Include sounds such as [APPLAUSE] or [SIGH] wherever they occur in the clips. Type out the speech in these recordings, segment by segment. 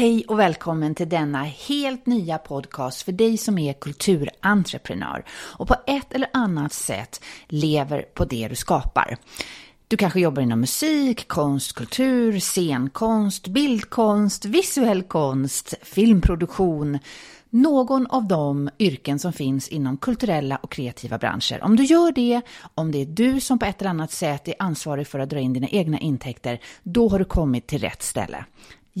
Hej och välkommen till denna helt nya podcast för dig som är kulturentreprenör och på ett eller annat sätt lever på det du skapar. Du kanske jobbar inom musik, konst, kultur, scenkonst, bildkonst, visuell konst, filmproduktion, någon av de yrken som finns inom kulturella och kreativa branscher. Om du gör det, om det är du som på ett eller annat sätt är ansvarig för att dra in dina egna intäkter, då har du kommit till rätt ställe.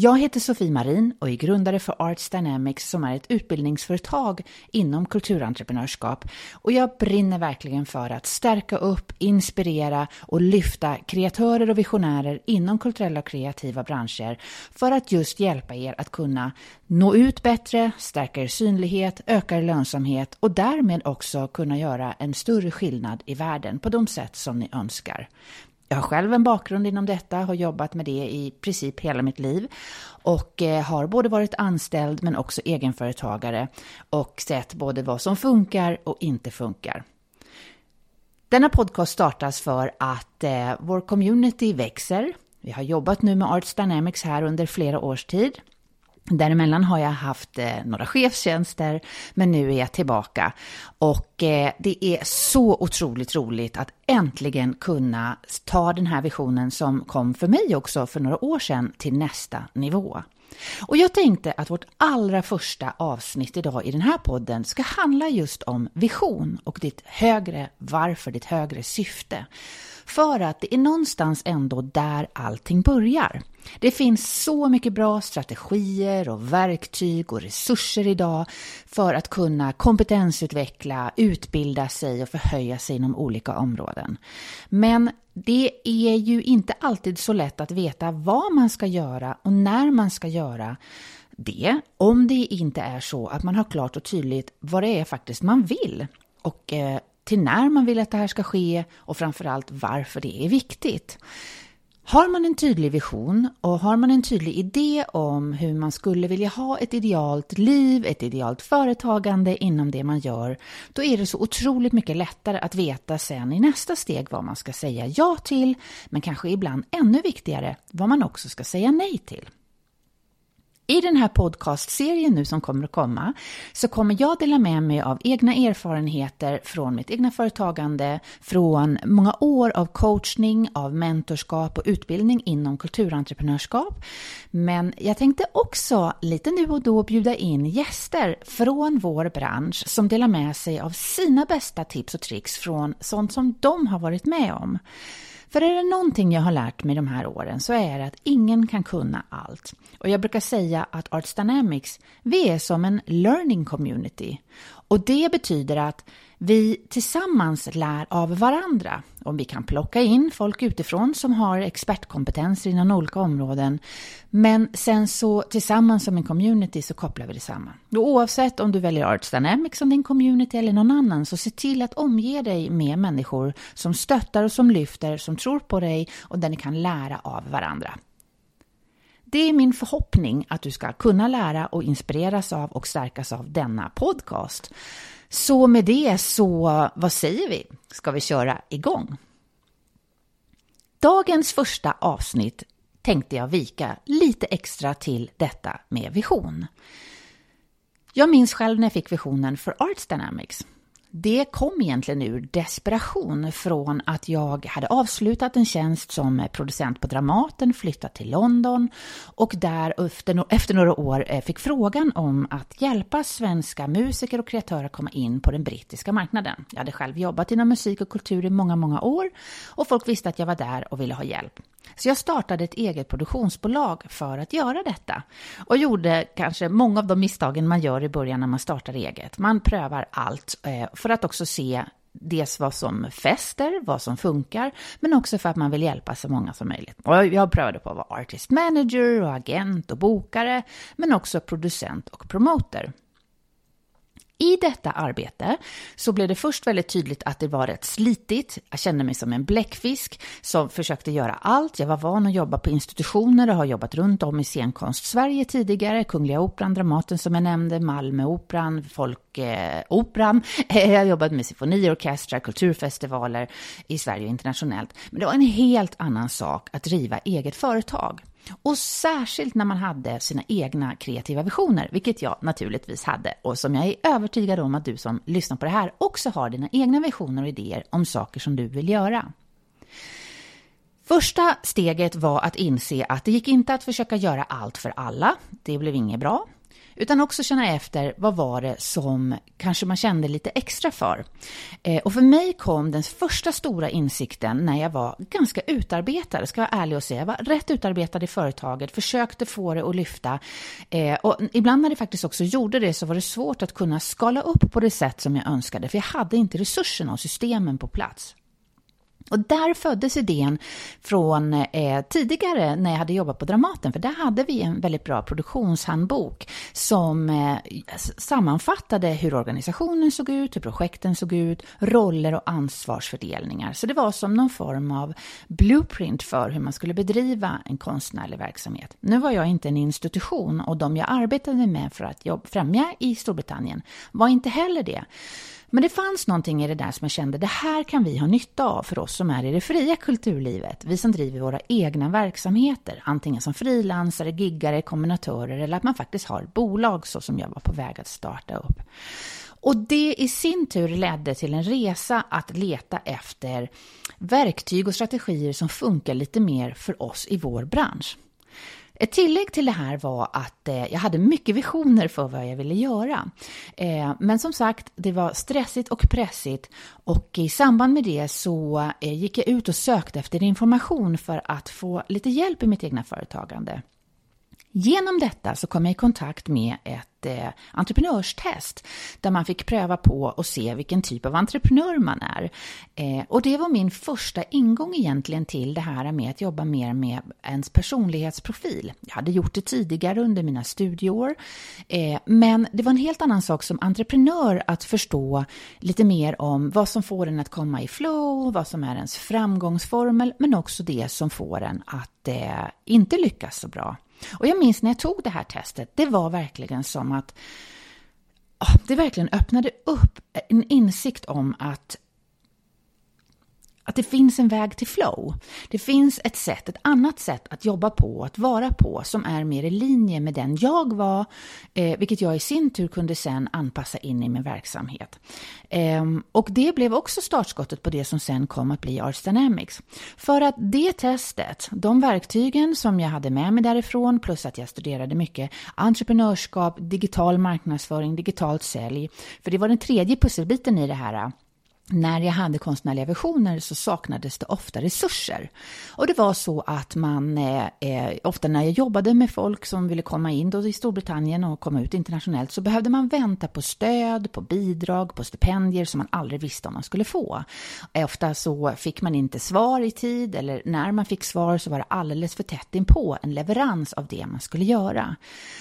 Jag heter Sofie Marin och är grundare för Arts Dynamics som är ett utbildningsföretag inom kulturentreprenörskap. Och jag brinner verkligen för att stärka upp, inspirera och lyfta kreatörer och visionärer inom kulturella och kreativa branscher för att just hjälpa er att kunna nå ut bättre, stärka er synlighet, öka er lönsamhet och därmed också kunna göra en större skillnad i världen på de sätt som ni önskar. Jag har själv en bakgrund inom detta, har jobbat med det i princip hela mitt liv och eh, har både varit anställd men också egenföretagare och sett både vad som funkar och inte funkar. Denna podcast startas för att eh, vår community växer. Vi har jobbat nu med Arts Dynamics här under flera års tid Däremellan har jag haft eh, några chefstjänster, men nu är jag tillbaka. Och eh, det är så otroligt roligt att äntligen kunna ta den här visionen som kom för mig också för några år sedan till nästa nivå. Och jag tänkte att vårt allra första avsnitt idag i den här podden ska handla just om vision och ditt högre varför, ditt högre syfte. För att det är någonstans ändå där allting börjar. Det finns så mycket bra strategier och verktyg och resurser idag för att kunna kompetensutveckla, utbilda sig och förhöja sig inom olika områden. Men det är ju inte alltid så lätt att veta vad man ska göra och när man ska göra det, om det inte är så att man har klart och tydligt vad det är faktiskt man vill och eh, till när man vill att det här ska ske och framförallt varför det är viktigt. Har man en tydlig vision och har man en tydlig idé om hur man skulle vilja ha ett idealt liv, ett idealt företagande inom det man gör, då är det så otroligt mycket lättare att veta sen i nästa steg vad man ska säga ja till, men kanske ibland ännu viktigare vad man också ska säga nej till. I den här podcastserien nu som kommer att komma så kommer jag dela med mig av egna erfarenheter från mitt egna företagande, från många år av coachning, av mentorskap och utbildning inom kulturentreprenörskap. Men jag tänkte också lite nu och då bjuda in gäster från vår bransch som delar med sig av sina bästa tips och tricks från sånt som de har varit med om. För är det någonting jag har lärt mig de här åren så är det att ingen kan kunna allt. Och jag brukar säga att Arts Dynamics, vi är som en learning community. Och det betyder att vi tillsammans lär av varandra. Om vi kan plocka in folk utifrån som har expertkompetenser inom olika områden. Men sen så tillsammans som en community så kopplar vi det samman. Och oavsett om du väljer Arts Dynamics som din community eller någon annan så se till att omge dig med människor som stöttar och som lyfter, som tror på dig och där ni kan lära av varandra. Det är min förhoppning att du ska kunna lära och inspireras av och stärkas av denna podcast. Så med det så, vad säger vi? Ska vi köra igång? Dagens första avsnitt tänkte jag vika lite extra till detta med vision. Jag minns själv när jag fick visionen för Arts Dynamics det kom egentligen ur desperation från att jag hade avslutat en tjänst som producent på Dramaten, flyttat till London och där efter, några år eh, fick frågan om att hjälpa svenska musiker och kreatörer komma in på den brittiska marknaden. Jag hade själv jobbat inom musik och kultur i många, många år och folk visste att jag var där och ville ha hjälp. Så jag startade ett eget produktionsbolag för att göra detta och gjorde kanske många av de misstagen man gör i början när man startar eget. Man prövar allt eh, för att också se dels vad som fäster, vad som funkar, men också för att man vill hjälpa så många som möjligt. Och jag prövade på att vara artist manager och agent och bokare, men också producent och promoter. I detta arbete så blev det först väldigt tydligt att det var rätt slitigt. Jag kände mig som en bläckfisk som försökte göra allt. Jag var van att jobba på institutioner och har jobbat runt om i scenkonst-Sverige tidigare. Kungliga Operan, Dramaten som jag nämnde, Malmöoperan, Folkoperan. Eh, [LAUGHS] jag har jobbat med symfoniorkestrar, kulturfestivaler i Sverige och internationellt. Men det var en helt annan sak att driva eget företag. Och särskilt när man hade sina egna kreativa visioner, vilket jag naturligtvis hade och som jag är övertygad om att du som lyssnar på det här också har dina egna visioner och idéer om saker som du vill göra. Första steget var att inse att det gick inte att försöka göra allt för alla. Det blev inget bra. Utan också känna efter vad var det som kanske man kände lite extra för. Eh, och för mig kom den första stora insikten när jag var ganska utarbetad, ska jag vara ärlig och säga. Jag var rätt utarbetad i företaget, försökte få det att lyfta. Eh, och ibland när det faktiskt också gjorde det så var det svårt att kunna skala upp på det sätt som jag önskade, för jag hade inte resurserna och systemen på plats. Och där föddes idén från eh, tidigare när jag hade jobbat på Dramaten, för där hade vi en väldigt bra produktionshandbok som eh, sammanfattade hur organisationen såg ut, hur projekten såg ut, roller och ansvarsfördelningar. Så det var som någon form av blueprint för hur man skulle bedriva en konstnärlig verksamhet. Nu var jag inte en institution och de jag arbetade med för att jobb, främja i Storbritannien var inte heller det. Men det fanns någonting i det där som jag kände, det här kan vi ha nytta av för oss som är i det fria kulturlivet. Vi som driver våra egna verksamheter, antingen som frilansare, giggare, kombinatörer eller att man faktiskt har bolag så som jag var på väg att starta upp. Och det i sin tur ledde till en resa att leta efter verktyg och strategier som funkar lite mer för oss i vår bransch. Ett tillägg till det här var att eh, jag hade mycket visioner för vad jag ville göra. Eh, men som sagt, det var stressigt och pressigt och i samband med det så eh, gick jag ut och sökte efter information för att få lite hjälp i mitt egna företagande. Genom detta så kom jag i kontakt med ett eh, entreprenörstest där man fick pröva på och se vilken typ av entreprenör man är. Eh, och det var min första ingång egentligen till det här med att jobba mer med ens personlighetsprofil. Jag hade gjort det tidigare under mina studieår, eh, men det var en helt annan sak som entreprenör att förstå lite mer om vad som får en att komma i flow, vad som är ens framgångsformel, men också det som får en att eh, inte lyckas så bra. Och jag minns när jag tog det här testet, det var verkligen som att ah, det verkligen öppnade upp en insikt om att att det finns en väg till flow. Det finns ett sätt, ett annat sätt att jobba på, att vara på, som är mer i linje med den jag var, eh, vilket jag i sin tur kunde sen anpassa in i min verksamhet. Eh, och det blev också startskottet på det som sen kom att bli Arts Dynamics. För att det testet, de verktygen som jag hade med mig därifrån, plus att jag studerade mycket entreprenörskap, digital marknadsföring, digitalt sälj, för det var den tredje pusselbiten i det här, när jag hade konstnärliga visioner så saknades det ofta resurser. Och det var så att man, eh, eh, ofta när jag jobbade med folk som ville komma in då i Storbritannien och komma ut internationellt så behövde man vänta på stöd, på bidrag, på stipendier som man aldrig visste om man skulle få. Eh, ofta så fick man inte svar i tid eller när man fick svar så var det alldeles för tätt inpå en leverans av det man skulle göra.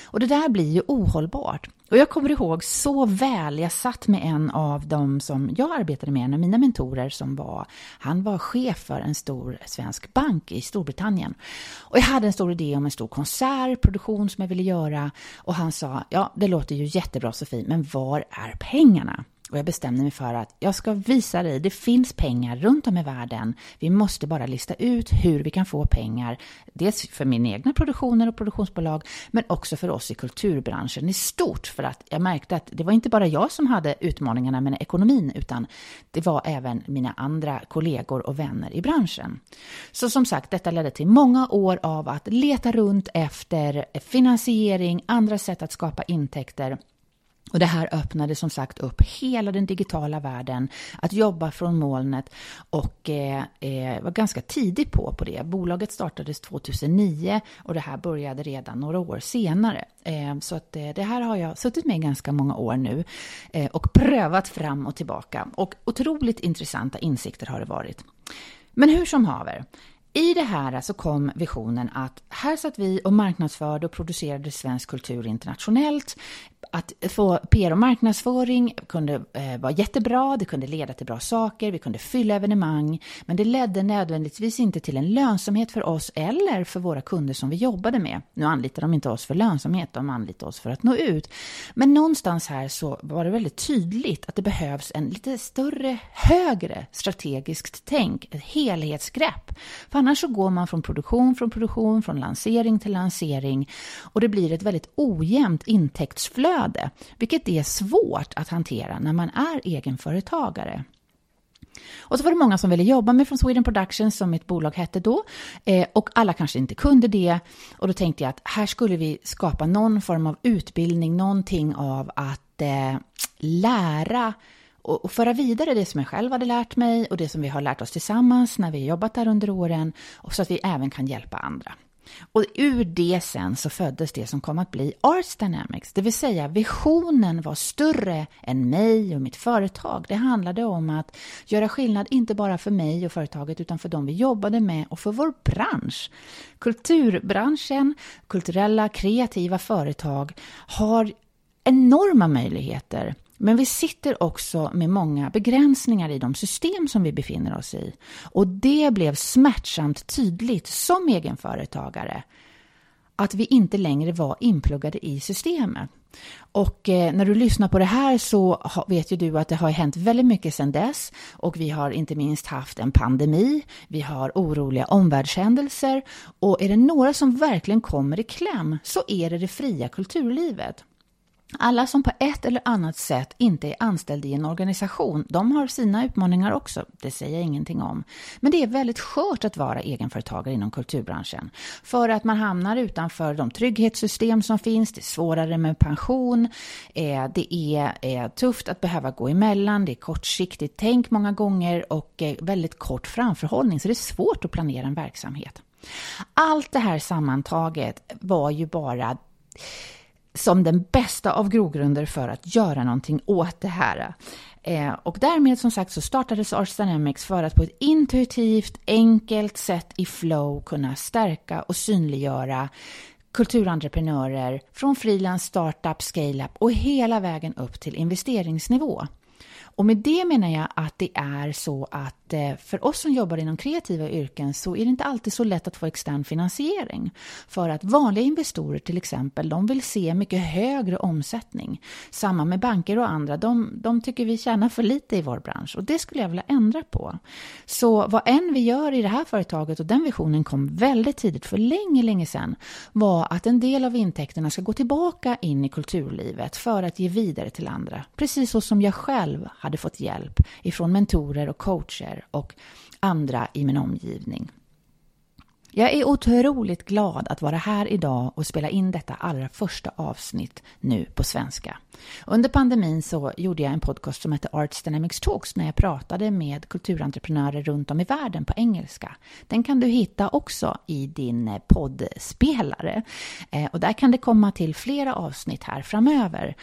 Och det där blir ju ohållbart. Och jag kommer ihåg så väl, jag satt med en av dem som jag arbetade med, en av mina mentorer som var, han var chef för en stor svensk bank i Storbritannien. Och jag hade en stor idé om en stor konsertproduktion som jag ville göra och han sa, ja det låter ju jättebra Sofie, men var är pengarna? Och jag bestämde mig för att jag ska visa dig, det finns pengar runt om i världen. Vi måste bara lista ut hur vi kan få pengar. Dels för mina egna produktioner och produktionsbolag, men också för oss i kulturbranschen i stort. För att jag märkte att det var inte bara jag som hade utmaningarna med ekonomin, utan det var även mina andra kollegor och vänner i branschen. Så som sagt, detta ledde till många år av att leta runt efter finansiering, andra sätt att skapa intäkter och det här öppnade som sagt upp hela den digitala världen, att jobba från molnet och eh, eh, var ganska tidig på, på det. Bolaget startades 2009 och det här började redan några år senare. Eh, så att, eh, det här har jag suttit med i ganska många år nu eh, och prövat fram och tillbaka. Och otroligt intressanta insikter har det varit. Men hur som haver, i det här så kom visionen att här satt vi och marknadsförde och producerade svensk kultur internationellt att få PR och marknadsföring kunde eh, vara jättebra, det kunde leda till bra saker, vi kunde fylla evenemang, men det ledde nödvändigtvis inte till en lönsamhet för oss eller för våra kunder som vi jobbade med. Nu anlitar de inte oss för lönsamhet, de anlitar oss för att nå ut. Men någonstans här så var det väldigt tydligt att det behövs en lite större, högre strategiskt tänk, ett helhetsgrepp. För annars så går man från produktion, från produktion, från lansering till lansering och det blir ett väldigt ojämnt intäktsflöde flöde, vilket är svårt att hantera när man är egenföretagare. Och så var det många som ville jobba med från Sweden Productions, som mitt bolag hette då. Eh, och alla kanske inte kunde det. Och då tänkte jag att här skulle vi skapa någon form av utbildning, någonting av att eh, lära och, och föra vidare det som jag själv hade lärt mig och det som vi har lärt oss tillsammans när vi har jobbat där under åren. Och så att vi även kan hjälpa andra. Och ur det sen så föddes det som kom att bli Arts Dynamics, det vill säga visionen var större än mig och mitt företag. Det handlade om att göra skillnad inte bara för mig och företaget utan för de vi jobbade med och för vår bransch. Kulturbranschen, kulturella kreativa företag har enorma möjligheter men vi sitter också med många begränsningar i de system som vi befinner oss i. Och det blev smärtsamt tydligt som egenföretagare att vi inte längre var inpluggade i systemet. Och eh, när du lyssnar på det här så vet ju du att det har hänt väldigt mycket sedan dess och vi har inte minst haft en pandemi, vi har oroliga omvärldshändelser och är det några som verkligen kommer i kläm så är det det fria kulturlivet. Alla som på ett eller annat sätt inte är anställd i en organisation, de har sina utmaningar också. Det säger jag ingenting om. Men det är väldigt skört att vara egenföretagare inom kulturbranschen. För att man hamnar utanför de trygghetssystem som finns, det är svårare med pension, eh, det är eh, tufft att behöva gå emellan, det är kortsiktigt tänk många gånger och eh, väldigt kort framförhållning, så det är svårt att planera en verksamhet. Allt det här sammantaget var ju bara som den bästa av grogrunder för att göra någonting åt det här. Eh, och därmed som sagt så startades Arts Dynamics för att på ett intuitivt, enkelt sätt i flow kunna stärka och synliggöra kulturentreprenörer från frilans, startup, scale-up och hela vägen upp till investeringsnivå. Och med det menar jag att det är så att att eh, för oss som jobbar inom kreativa yrken så är det inte alltid så lätt att få extern finansiering. För att vanliga investorer till exempel, de vill se mycket högre omsättning. Samma med banker och andra, de, de tycker vi tjänar för lite i vår bransch och det skulle jag vilja ändra på. Så vad än vi gör i det här företaget och den visionen kom väldigt tidigt, för länge, länge sedan, var att en del av intäkterna ska gå tillbaka in i kulturlivet för att ge vidare till andra. Precis så som jag själv hade fått hjälp ifrån mentorer och coacher och andra i min omgivning. Jag är otroligt glad att vara här idag och spela in detta allra första avsnitt nu på svenska. Under pandemin så gjorde jag en podcast som hette Arts Dynamics Talks när jag pratade med kulturentreprenörer runt om i världen på engelska. Den kan du hitta också i din poddspelare. Eh, och där kan det komma till flera avsnitt här framöver.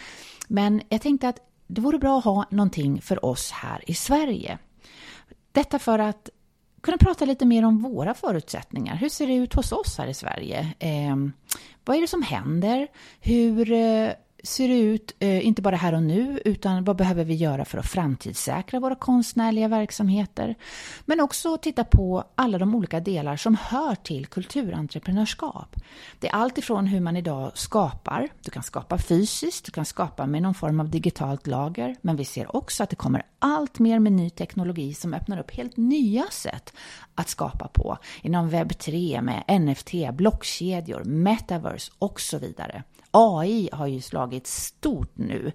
Men jag tänkte att det vore bra att ha någonting för oss här i Sverige. Detta för att kunna prata lite mer om våra förutsättningar. Hur ser det ut hos oss här i Sverige? Eh, vad är det som händer? Hur eh, ser det ut, eh, inte bara här och nu, utan vad behöver vi göra för att framtidssäkra våra konstnärliga verksamheter? Men också titta på alla de olika delar som hör till kulturentreprenörskap. Det är allt ifrån hur man idag skapar, du kan skapa fysiskt, du kan skapa med någon form av digitalt lager, men vi ser också att det kommer allt mer med ny teknologi som öppnar upp helt nya sätt att skapa på inom webb 3 med NFT, blockkedjor, metaverse och så vidare. AI har ju slagit stort nu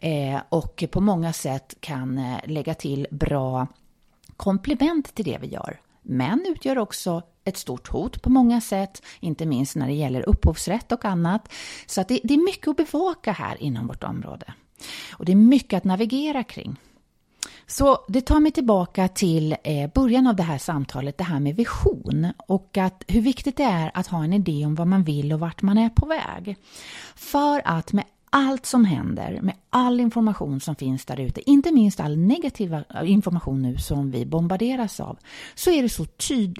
eh, och på många sätt kan eh, lägga till bra komplement till det vi gör. Men utgör också ett stort hot på många sätt, inte minst när det gäller upphovsrätt och annat. Så att det, det är mycket att bevaka här inom vårt område. Och det är mycket att navigera kring. Så det tar mig tillbaka till eh, början av det här samtalet, det här med vision och att hur viktigt det är att ha en idé om vad man vill och vart man är på väg. För att med allt som händer, med all information som finns där ute, inte minst all negativ eh, information nu som vi bombarderas av, så är det så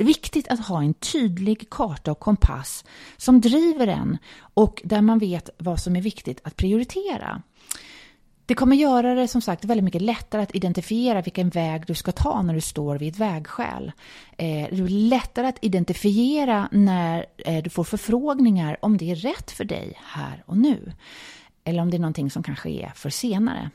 viktigt att ha en tydlig karta och kompass som driver en och där man vet vad som är viktigt att prioritera. Det kommer göra det som sagt väldigt mycket lättare att identifiera vilken väg du ska ta när du står vid ett vägskäl. Eh, det är lättare att identifiera när eh, du får förfrågningar om det är rätt för dig här och nu. Eller om det är någonting som kanske är för senare.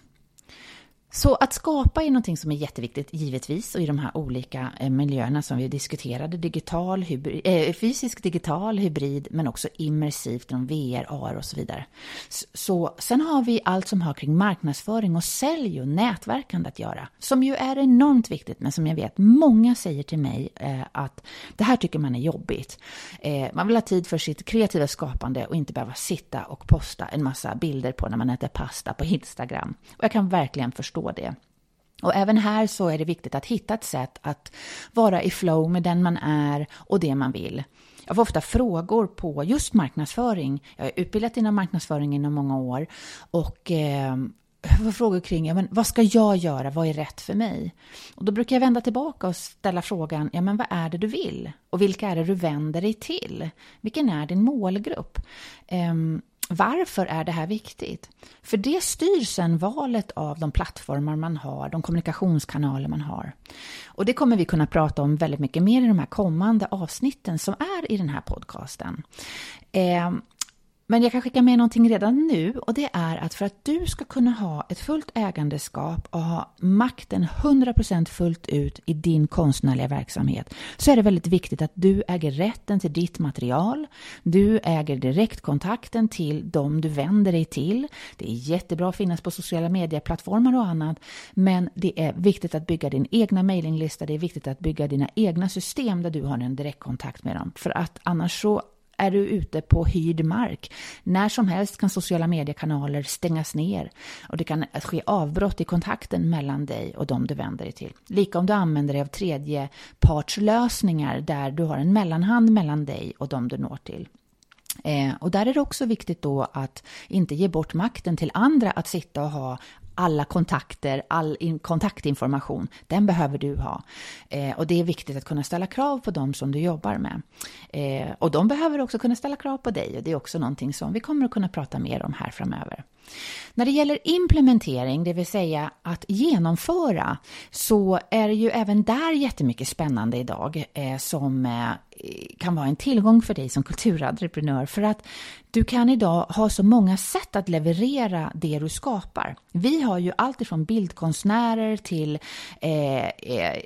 Så att skapa är någonting som är jätteviktigt, givetvis, och i de här olika eh, miljöerna som vi diskuterade, digital, hybrid, eh, fysisk, digital, hybrid, men också immersivt, inom VR, AR och så vidare. Så, så, sen har vi allt som har kring marknadsföring och sälj och nätverkande att göra, som ju är enormt viktigt, men som jag vet många säger till mig eh, att det här tycker man är jobbigt. Eh, man vill ha tid för sitt kreativa skapande och inte behöva sitta och posta en massa bilder på när man äter pasta på Instagram. Och jag kan verkligen förstå det. Och även här så är det viktigt att hitta ett sätt att vara i flow med den man är och det man vill. Jag får ofta frågor på just marknadsföring. Jag har utbildat inom marknadsföring inom många år och eh, jag får frågor kring ja, men vad ska jag göra, vad är rätt för mig? Och då brukar jag vända tillbaka och ställa frågan, ja men vad är det du vill? Och vilka är det du vänder dig till? Vilken är din målgrupp? Um, varför är det här viktigt? För det styr sen valet av de plattformar man har, de kommunikationskanaler man har. Och det kommer vi kunna prata om väldigt mycket mer i de här kommande avsnitten som är i den här podcasten. Ehm, men jag kan skicka med någonting redan nu och det är att för att du ska kunna ha ett fullt ägandeskap och ha makten 100% fullt ut i din konstnärliga verksamhet så är det väldigt viktigt att du äger rätten till ditt material. Du äger direktkontakten till dem du vänder dig till. Det är jättebra att finnas på sociala medieplattformar och annat men det är viktigt att bygga din egna mailinglista. Det är viktigt att bygga dina egna system där du har en direktkontakt med dem för att annars så är du ute på hyrd mark. När som helst kan sociala mediekanaler stängas ner och det kan ske avbrott i kontakten mellan dig och de du vänder dig till. Lika om du använder dig av tredjepartslösningar där du har en mellanhand mellan dig och de du når till. Eh, och där är det också viktigt då att inte ge bort makten till andra att sitta och ha alla kontakter, all in, kontaktinformation, den behöver du ha. Eh, och det är viktigt att kunna ställa krav på dem som du jobbar med. Eh, och de behöver också kunna ställa krav på dig och det är också någonting som vi kommer att kunna prata mer om här framöver. När det gäller implementering, det vill säga att genomföra, så är det ju även där jättemycket spännande idag eh, som eh, kan vara en tillgång för dig som kulturentreprenör för att du kan idag ha så många sätt att leverera det du skapar. Vi har ju allt ifrån bildkonstnärer till eh, eh,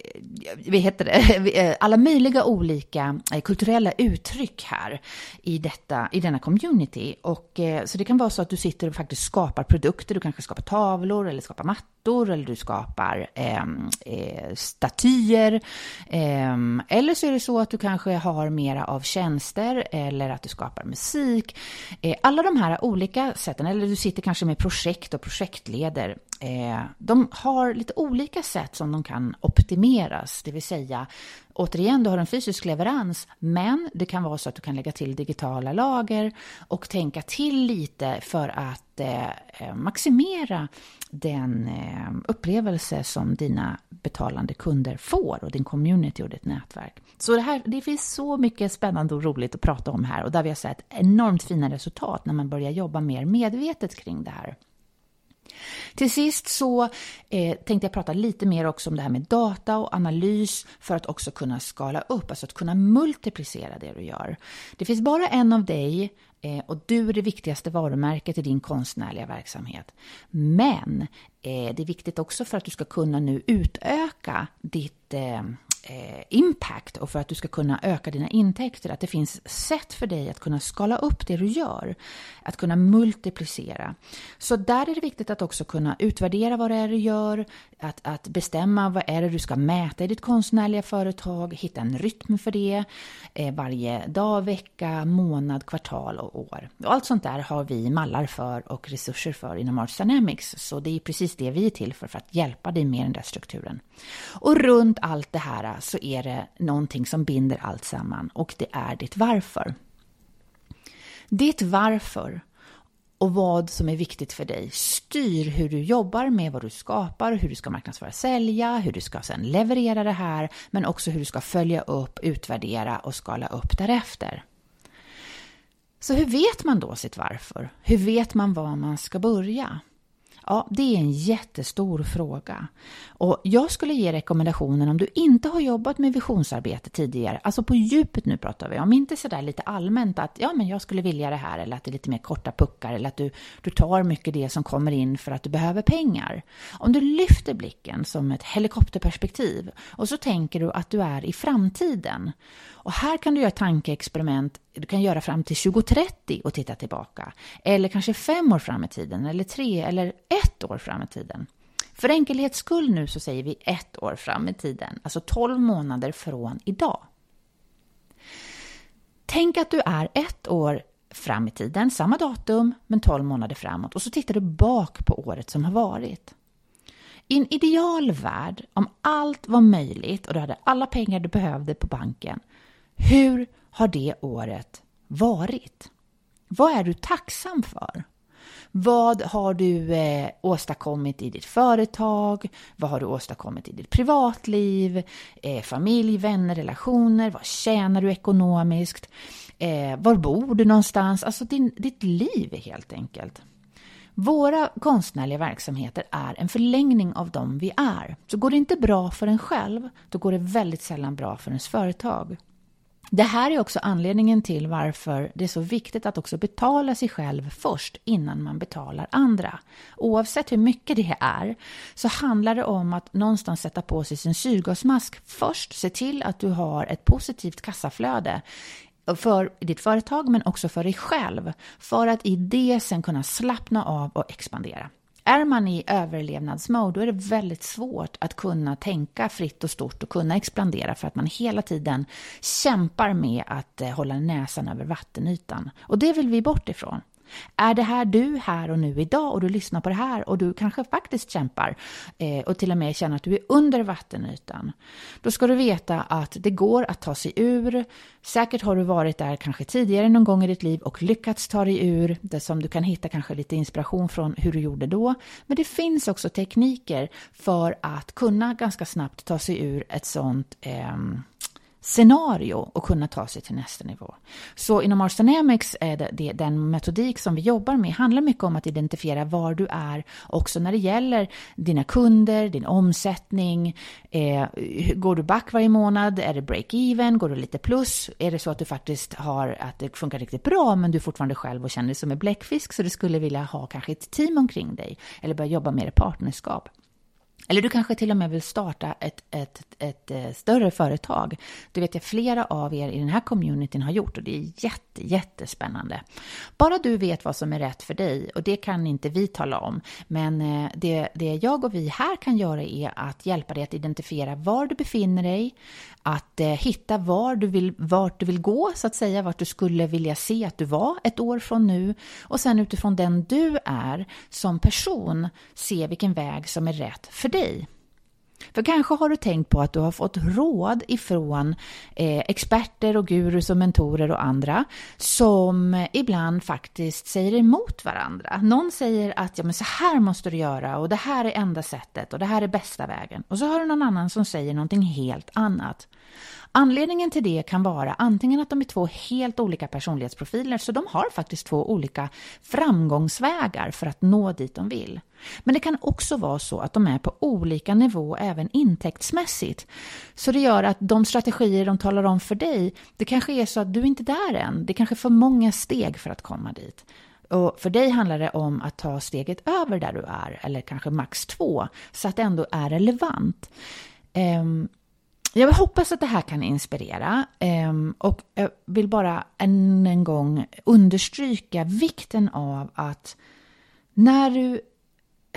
heter det? [LAUGHS] Alla möjliga olika eh, kulturella uttryck här i, detta, i denna community. Och, eh, så det kan vara så att du sitter och faktiskt skapar produkter, du kanske skapar tavlor eller skapar mattor eller du skapar ehm, eh, statyer. Eh, eller så är det så att du kanske har mera av tjänster eller att du skapar musik. Eh, alla de här olika sätten, eller du sitter kanske med projekt och projektleder, eh, de har lite olika sätt som de kan optimeras, det vill säga återigen, du har en fysisk leverans, men det kan vara så att du kan lägga till digitala lager och tänka till lite för att eh, eh, maximera den eh, upplevelse som dina betalande kunder får och din community och ditt nätverk. Så det, här, det finns så mycket spännande och roligt att prata om här och där vi har sett enormt fina resultat när man börjar jobba mer medvetet kring det här. Till sist så eh, tänkte jag prata lite mer också om det här med data och analys för att också kunna skala upp, alltså att kunna multiplicera det du gör. Det finns bara en av dig eh, och du är det viktigaste varumärket i din konstnärliga verksamhet. Men eh, det är viktigt också för att du ska kunna nu utöka ditt eh, eh, impact och för att du ska kunna öka dina intäkter, att det finns sätt för dig att kunna skala upp det du gör, att kunna multiplicera. Så där är det viktigt att också kunna utvärdera vad det är du gör, att, att bestämma vad är det du ska mäta i ditt konstnärliga företag, hitta en rytm för det, eh, varje dag, vecka, månad, kvartal och år. Och allt sånt där har vi mallar för och resurser för inom Arts Dynamics, så det är precis det vi är till för, för att hjälpa dig med den där strukturen. Och runt allt det här så är det någonting som binder allt samman och det är ditt varför. Ditt varför och och vad som är viktigt för dig styr hur du jobbar med vad du skapar, hur du ska marknadsföra, sälja, hur du ska sedan leverera det här, men också hur du ska följa upp, utvärdera och skala upp därefter. Så hur vet man då sitt varför? Hur vet man var man ska börja? Ja, det är en jättestor fråga. Och jag skulle ge rekommendationen om du inte har jobbat med visionsarbete tidigare, alltså på djupet nu pratar vi om, inte sådär lite allmänt att ja, men jag skulle vilja det här eller att det är lite mer korta puckar eller att du, du tar mycket det som kommer in för att du behöver pengar. Om du lyfter blicken som ett helikopterperspektiv och så tänker du att du är i framtiden och här kan du göra tankeexperiment, du kan göra fram till 2030 och titta tillbaka. Eller kanske fem år fram i tiden, eller tre, eller ett år fram i tiden. För enkelhets skull nu så säger vi ett år fram i tiden, alltså 12 månader från idag. Tänk att du är ett år fram i tiden, samma datum, men 12 månader framåt. Och så tittar du bak på året som har varit. I en ideal värld, om allt var möjligt och du hade alla pengar du behövde på banken, hur har det året varit? Vad är du tacksam för? Vad har du eh, åstadkommit i ditt företag? Vad har du åstadkommit i ditt privatliv? Eh, familj, vänner, relationer? Vad tjänar du ekonomiskt? Eh, var bor du någonstans? Alltså din, ditt liv helt enkelt. Våra konstnärliga verksamheter är en förlängning av dem vi är. Så går det inte bra för en själv, då går det väldigt sällan bra för ens företag. Det här är också anledningen till varför det är så viktigt att också betala sig själv först innan man betalar andra. Oavsett hur mycket det är så handlar det om att någonstans sätta på sig sin syrgasmask först. Se till att du har ett positivt kassaflöde för ditt företag men också för dig själv. För att i det sen kunna slappna av och expandera. Är man i överlevnadsmode då är det väldigt svårt att kunna tänka fritt och stort och kunna expandera för att man hela tiden kämpar med att eh, hålla näsan över vattenytan. Och det vill vi bort ifrån. Är det här du här och nu idag och du lyssnar på det här och du kanske faktiskt kämpar eh, och till och med känner att du är under vattenytan. Då ska du veta att det går att ta sig ur. Säkert har du varit där kanske tidigare någon gång i ditt liv och lyckats ta dig ur. Det som du kan hitta kanske lite inspiration från hur du gjorde då. Men det finns också tekniker för att kunna ganska snabbt ta sig ur ett sånt eh, scenario och kunna ta sig till nästa nivå. Så inom Ars Dynamics är det, det, den metodik som vi jobbar med handlar mycket om att identifiera var du är också när det gäller dina kunder, din omsättning. Eh, går du back varje månad? Är det break-even? Går du lite plus? Är det så att du faktiskt har att det funkar riktigt bra men du är fortfarande själv och känner dig som en bläckfisk så du skulle vilja ha kanske ett team omkring dig eller börja jobba mer i partnerskap? Eller du kanske till och med vill starta ett, ett, ett, ett, större företag. Det vet jag flera av er i den här communityn har gjort och det är jätte, jättespännande. Bara du vet vad som är rätt för dig och det kan inte vi tala om. Men eh, det, det jag och vi här kan göra är att hjälpa dig att identifiera var du befinner dig, att eh, hitta var du vill, vart du vill gå, så att säga, vart du skulle vilja se att du var ett år från nu och sen utifrån den du är som person se vilken väg som är rätt för dig. För kanske har du tänkt på att du har fått råd ifrån eh, experter och gurus och mentorer och andra som ibland faktiskt säger emot varandra. Någon säger att ja, men så här måste du göra och det här är enda sättet och det här är bästa vägen. Och så har du någon annan som säger någonting helt annat. Anledningen till det kan vara antingen att de är två helt olika personlighetsprofiler, så de har faktiskt två olika framgångsvägar för att nå dit de vill. Men det kan också vara så att de är på olika nivå även intäktsmässigt. Så det gör att de strategier de talar om för dig, det kanske är så att du inte är där än. Det kanske är för många steg för att komma dit. Och för dig handlar det om att ta steget över där du är, eller kanske max två, så att det ändå är relevant. Um, jag hoppas att det här kan inspirera ehm, och jag vill bara än en gång understryka vikten av att när du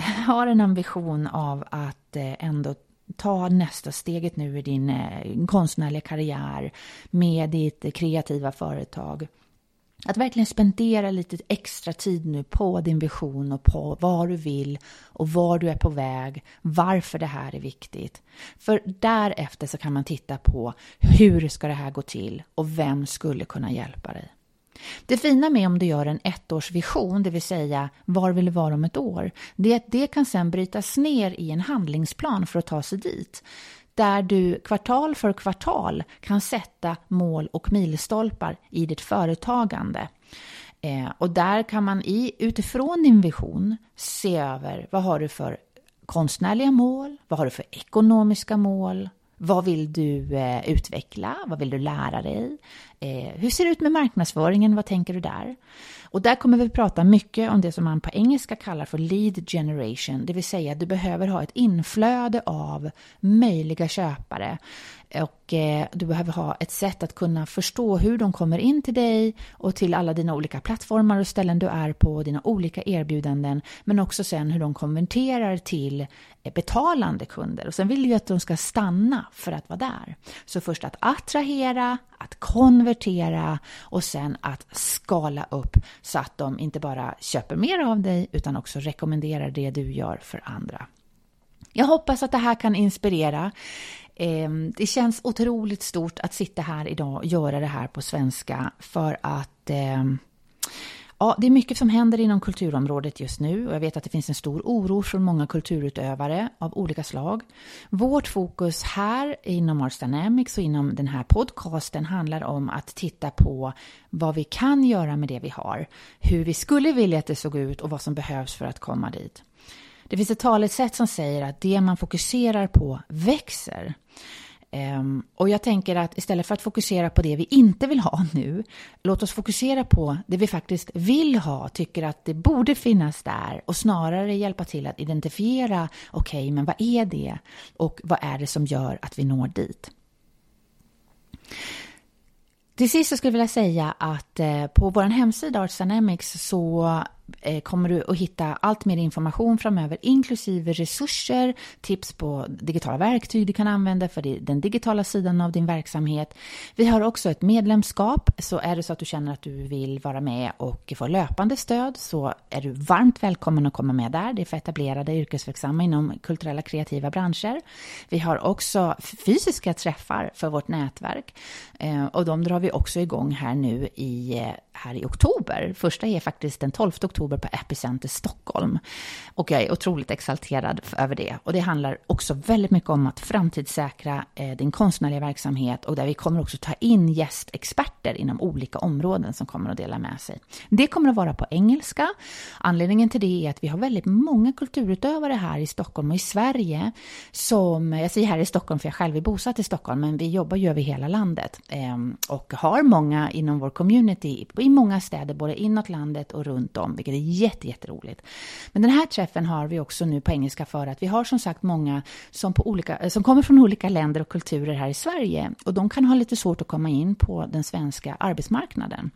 [LAUGHS] har en ambition av att eh, ändå ta nästa steget nu i din eh, konstnärliga karriär med ditt kreativa företag att verkligen spendera lite extra tid nu på din vision och på vad du vill och var du är på väg, varför det här är viktigt. För därefter så kan man titta på hur ska det här gå till och vem skulle kunna hjälpa dig. Det fina med om du gör en ettårsvision, det vill säga var vill du vara om ett år, det är att det kan sen brytas ner i en handlingsplan för att ta sig dit. Där du kvartal för kvartal kan sätta mål och milstolpar i ditt företagande. Eh, och där kan man i, utifrån din vision se över vad har du för konstnärliga mål, vad har du för ekonomiska mål, vad vill du eh, utveckla? Vad vill du lära dig? Eh, hur ser det ut med marknadsföringen? Vad tänker du där? Och där kommer vi prata mycket om det som man på engelska kallar för lead generation, det vill säga att du behöver ha ett inflöde av möjliga köpare och eh, du behöver ha ett sätt att kunna förstå hur de kommer in till dig och till alla dina olika plattformar och ställen du är på, dina olika erbjudanden, men också sen hur de konverterar till eh, betalande kunder. Och sen vill du att de ska stanna för att vara där. Så först att attrahera, att konvertera och sen att skala upp så att de inte bara köper mer av dig utan också rekommenderar det du gör för andra. Jag hoppas att det här kan inspirera. Ehm, det känns otroligt stort att sitta här idag och göra det här på svenska för att ehm, Ja, det är mycket som händer inom kulturområdet just nu och jag vet att det finns en stor oro från många kulturutövare av olika slag. Vårt fokus här inom Arts Dynamics och inom den här podcasten handlar om att titta på vad vi kan göra med det vi har, hur vi skulle vilja att det såg ut och vad som behövs för att komma dit. Det finns ett talesätt som säger att det man fokuserar på växer. Um, och jag tänker att istället för att fokusera på det vi inte vill ha nu, låt oss fokusera på det vi faktiskt vill ha, tycker att det borde finnas där och snarare hjälpa till att identifiera, okej, okay, men vad är det och vad är det som gör att vi når dit? Till sist så skulle jag vilja säga att eh, på vår hemsida Arts Dynamics så Eh, kommer du att hitta allt mer information framöver, inklusive resurser, tips på digitala verktyg du kan använda för den digitala sidan av din verksamhet. Vi har också ett medlemskap, så är det så att du känner att du vill vara med och få löpande stöd så är du varmt välkommen att komma med där. Det är för etablerade yrkesverksamma inom kulturella kreativa branscher. Vi har också fysiska träffar för vårt nätverk eh, och de drar vi också igång här nu i, eh, här i oktober. Första är faktiskt den 12 oktober oktober på Epicenter Stockholm. Och jag är otroligt exalterad över det. Och det handlar också väldigt mycket om att framtidssäkra eh, din konstnärliga verksamhet och där vi kommer också ta in gästexperter inom olika områden som kommer att dela med sig. Det kommer att vara på engelska. Anledningen till det är att vi har väldigt många kulturutövare här i Stockholm och i Sverige som, jag säger här i Stockholm för jag själv är bosatt i Stockholm, men vi jobbar ju över hela landet eh, och har många inom vår community i många städer, både inåt landet och runt om, vilket är jätte, jätteroligt. Men den här träffen har vi också nu på engelska för att vi har som sagt många som, på olika, eh, som kommer från olika länder och kulturer här i Sverige och de kan ha lite svårt att komma in på den svenska arbetsmarknaden.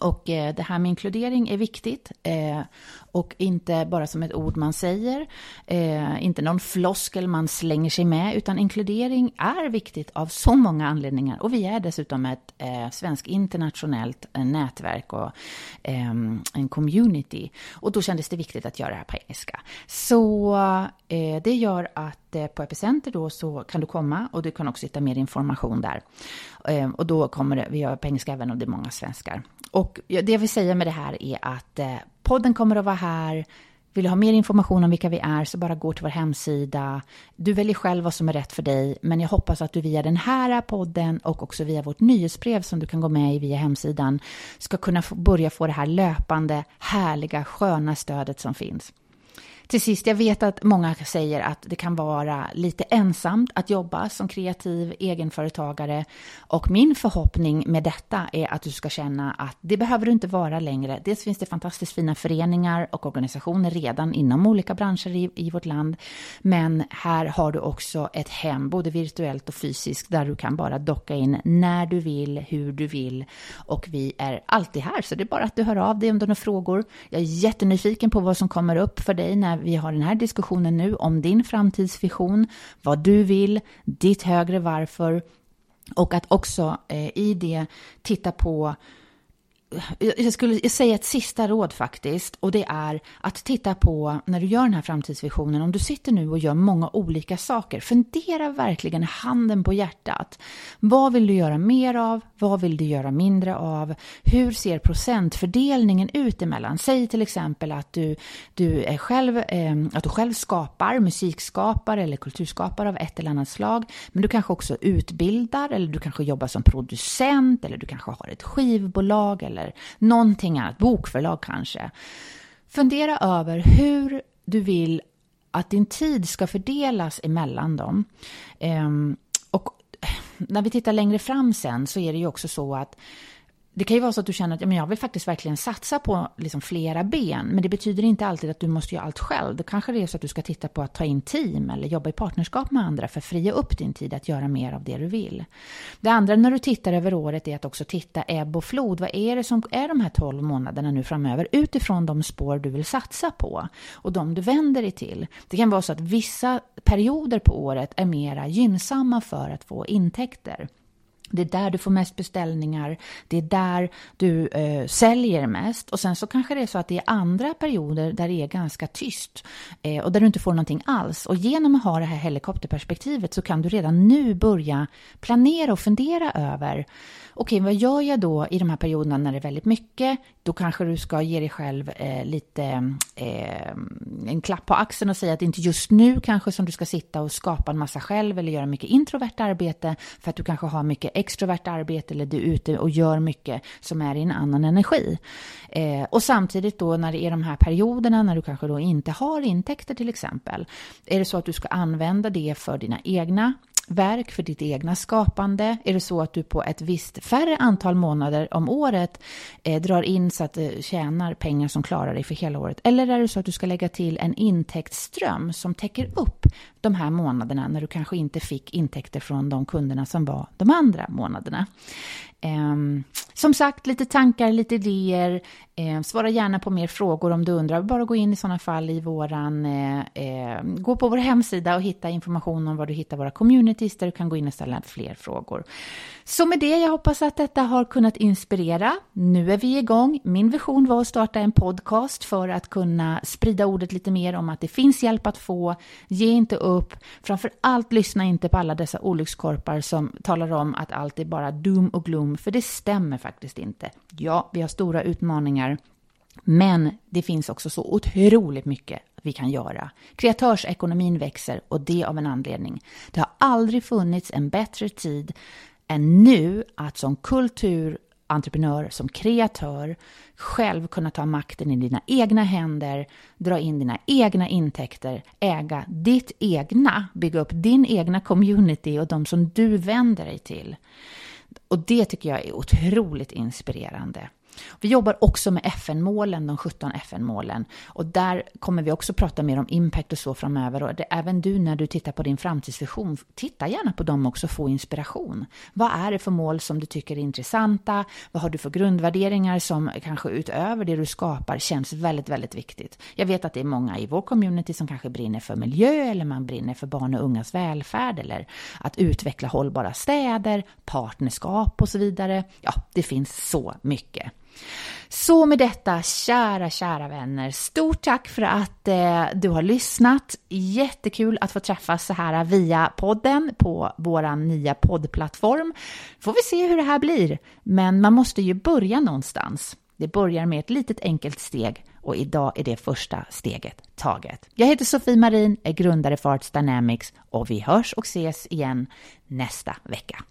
Och eh, det här med inkludering är viktigt eh, och inte bara som ett ord man säger, eh, inte någon floskel man slänger sig med, utan inkludering är viktigt av så många anledningar. Och vi är dessutom ett svenskt internationellt nätverk och en community. Och då kändes det viktigt att göra det här på engelska. Så det gör att på Epicenter då så kan du komma och du kan också hitta mer information där. Och då kommer det, vi gör på engelska även om det är många svenskar. Och det jag vill säga med det här är att eh, podden kommer att vara här. Vill du ha mer information om vilka vi är så bara gå till vår hemsida. Du väljer själv vad som är rätt för dig, men jag hoppas att du via den här podden och också via vårt nyhetsbrev som du kan gå med i via hemsidan ska kunna börja få det här löpande, härliga, sköna stödet som finns. Till sist, jag vet att många säger att det kan vara lite ensamt att jobba som kreativ egenföretagare och min förhoppning med detta är att du ska känna att det behöver du inte vara längre. Dels finns det fantastiskt fina föreningar och organisationer redan inom olika branscher i, i vårt land, men här har du också ett hem, både virtuellt och fysiskt, där du kan bara docka in när du vill, hur du vill och vi är alltid här, så det är bara att du hör av dig om du har några frågor. Jag är jättenyfiken på vad som kommer upp för dig när vi har den här diskussionen nu om din framtidsvision, vad du vill, ditt högre varför och att också eh, i det titta på jag skulle säga ett sista råd faktiskt och det är att titta på när du gör den här framtidsvisionen, om du sitter nu och gör många olika saker, fundera verkligen handen på hjärtat. Vad vill du göra mer av? Vad vill du göra mindre av? Hur ser procentfördelningen ut emellan? Säg till exempel att du, du, är själv, eh, att du själv skapar, musikskapar eller kulturskapare av ett eller annat slag, men du kanske också utbildar eller du kanske jobbar som producent eller du kanske har ett skivbolag eller någonting annat, bokförlag kanske. Fundera över hur du vill att din tid ska fördelas emellan dem. Ehm, och när vi tittar längre fram sen så är det ju också så att det kan ju vara så att du känner att ja, men jag vill faktiskt verkligen satsa på liksom flera ben, men det betyder inte alltid att du måste göra allt själv. Då kanske det är så att du ska titta på att ta in team eller jobba i partnerskap med andra för att fria upp din tid att göra mer av det du vill. Det andra när du tittar över året är att också titta ebb och flod. Vad är det som är de här 12 månaderna nu framöver utifrån de spår du vill satsa på och de du vänder dig till. Det kan vara så att vissa perioder på året är mera gynnsamma för att få intäkter. Det är där du får mest beställningar, det är där du eh, säljer mest och sen så kanske det är så att det är andra perioder där det är ganska tyst eh, och där du inte får någonting alls. Och genom att ha det här helikopterperspektivet så kan du redan nu börja planera och fundera över okej, vad gör jag då i de här perioderna när det är väldigt mycket? Då kanske du ska ge dig själv eh, lite eh, en klapp på axeln och säga att det inte just nu kanske som du ska sitta och skapa en massa själv eller göra mycket introvert arbete för att du kanske har mycket extrovert arbete eller du är ute och gör mycket som är i en annan energi. Eh, och samtidigt då när det är de här perioderna när du kanske då inte har intäkter till exempel, är det så att du ska använda det för dina egna verk för ditt egna skapande? Är det så att du på ett visst färre antal månader om året eh, drar in så att du tjänar pengar som klarar dig för hela året? Eller är det så att du ska lägga till en intäktsström som täcker upp de här månaderna när du kanske inte fick intäkter från de kunderna som var de andra månaderna? Eh, som sagt, lite tankar, lite idéer. Eh, svara gärna på mer frågor om du undrar. Bara gå in i sådana fall i våran... Eh, eh, gå på vår hemsida och hitta information om var du hittar våra communities där du kan gå in och ställa fler frågor. Så med det, jag hoppas att detta har kunnat inspirera. Nu är vi igång. Min vision var att starta en podcast för att kunna sprida ordet lite mer om att det finns hjälp att få. Ge inte upp. Framför allt lyssna inte på alla dessa olyckskorpar som talar om att allt är bara doom och gloom, för det stämmer faktiskt inte. Ja, vi har stora utmaningar, men det finns också så otroligt mycket vi kan göra. Kreatörsekonomin växer och det av en anledning. Det har aldrig funnits en bättre tid än nu att som kultur entreprenör, som kreatör, själv kunna ta makten i dina egna händer, dra in dina egna intäkter, äga ditt egna, bygga upp din egna community och de som du vänder dig till. Och det tycker jag är otroligt inspirerande. Vi jobbar också med FN-målen, de 17 FN-målen. Och där kommer vi också prata mer om impact och så framöver. Och det, även du när du tittar på din framtidsvision, titta gärna på dem också och få inspiration. Vad är det för mål som du tycker är intressanta? Vad har du för grundvärderingar som kanske utöver det du skapar känns väldigt, väldigt viktigt? Jag vet att det är många i vår community som kanske brinner för miljö eller man brinner för barn och ungas välfärd eller att utveckla hållbara städer, partnerskap och så vidare. Ja, det finns så mycket. Så med detta, kära, kära vänner, stort tack för att eh, du har lyssnat. Jättekul att få träffas så här via podden på vår nya poddplattform. Får vi se hur det här blir, men man måste ju börja någonstans. Det börjar med ett litet enkelt steg och idag är det första steget taget. Jag heter Sofie Marin, är grundare för Arts Dynamics och vi hörs och ses igen nästa vecka.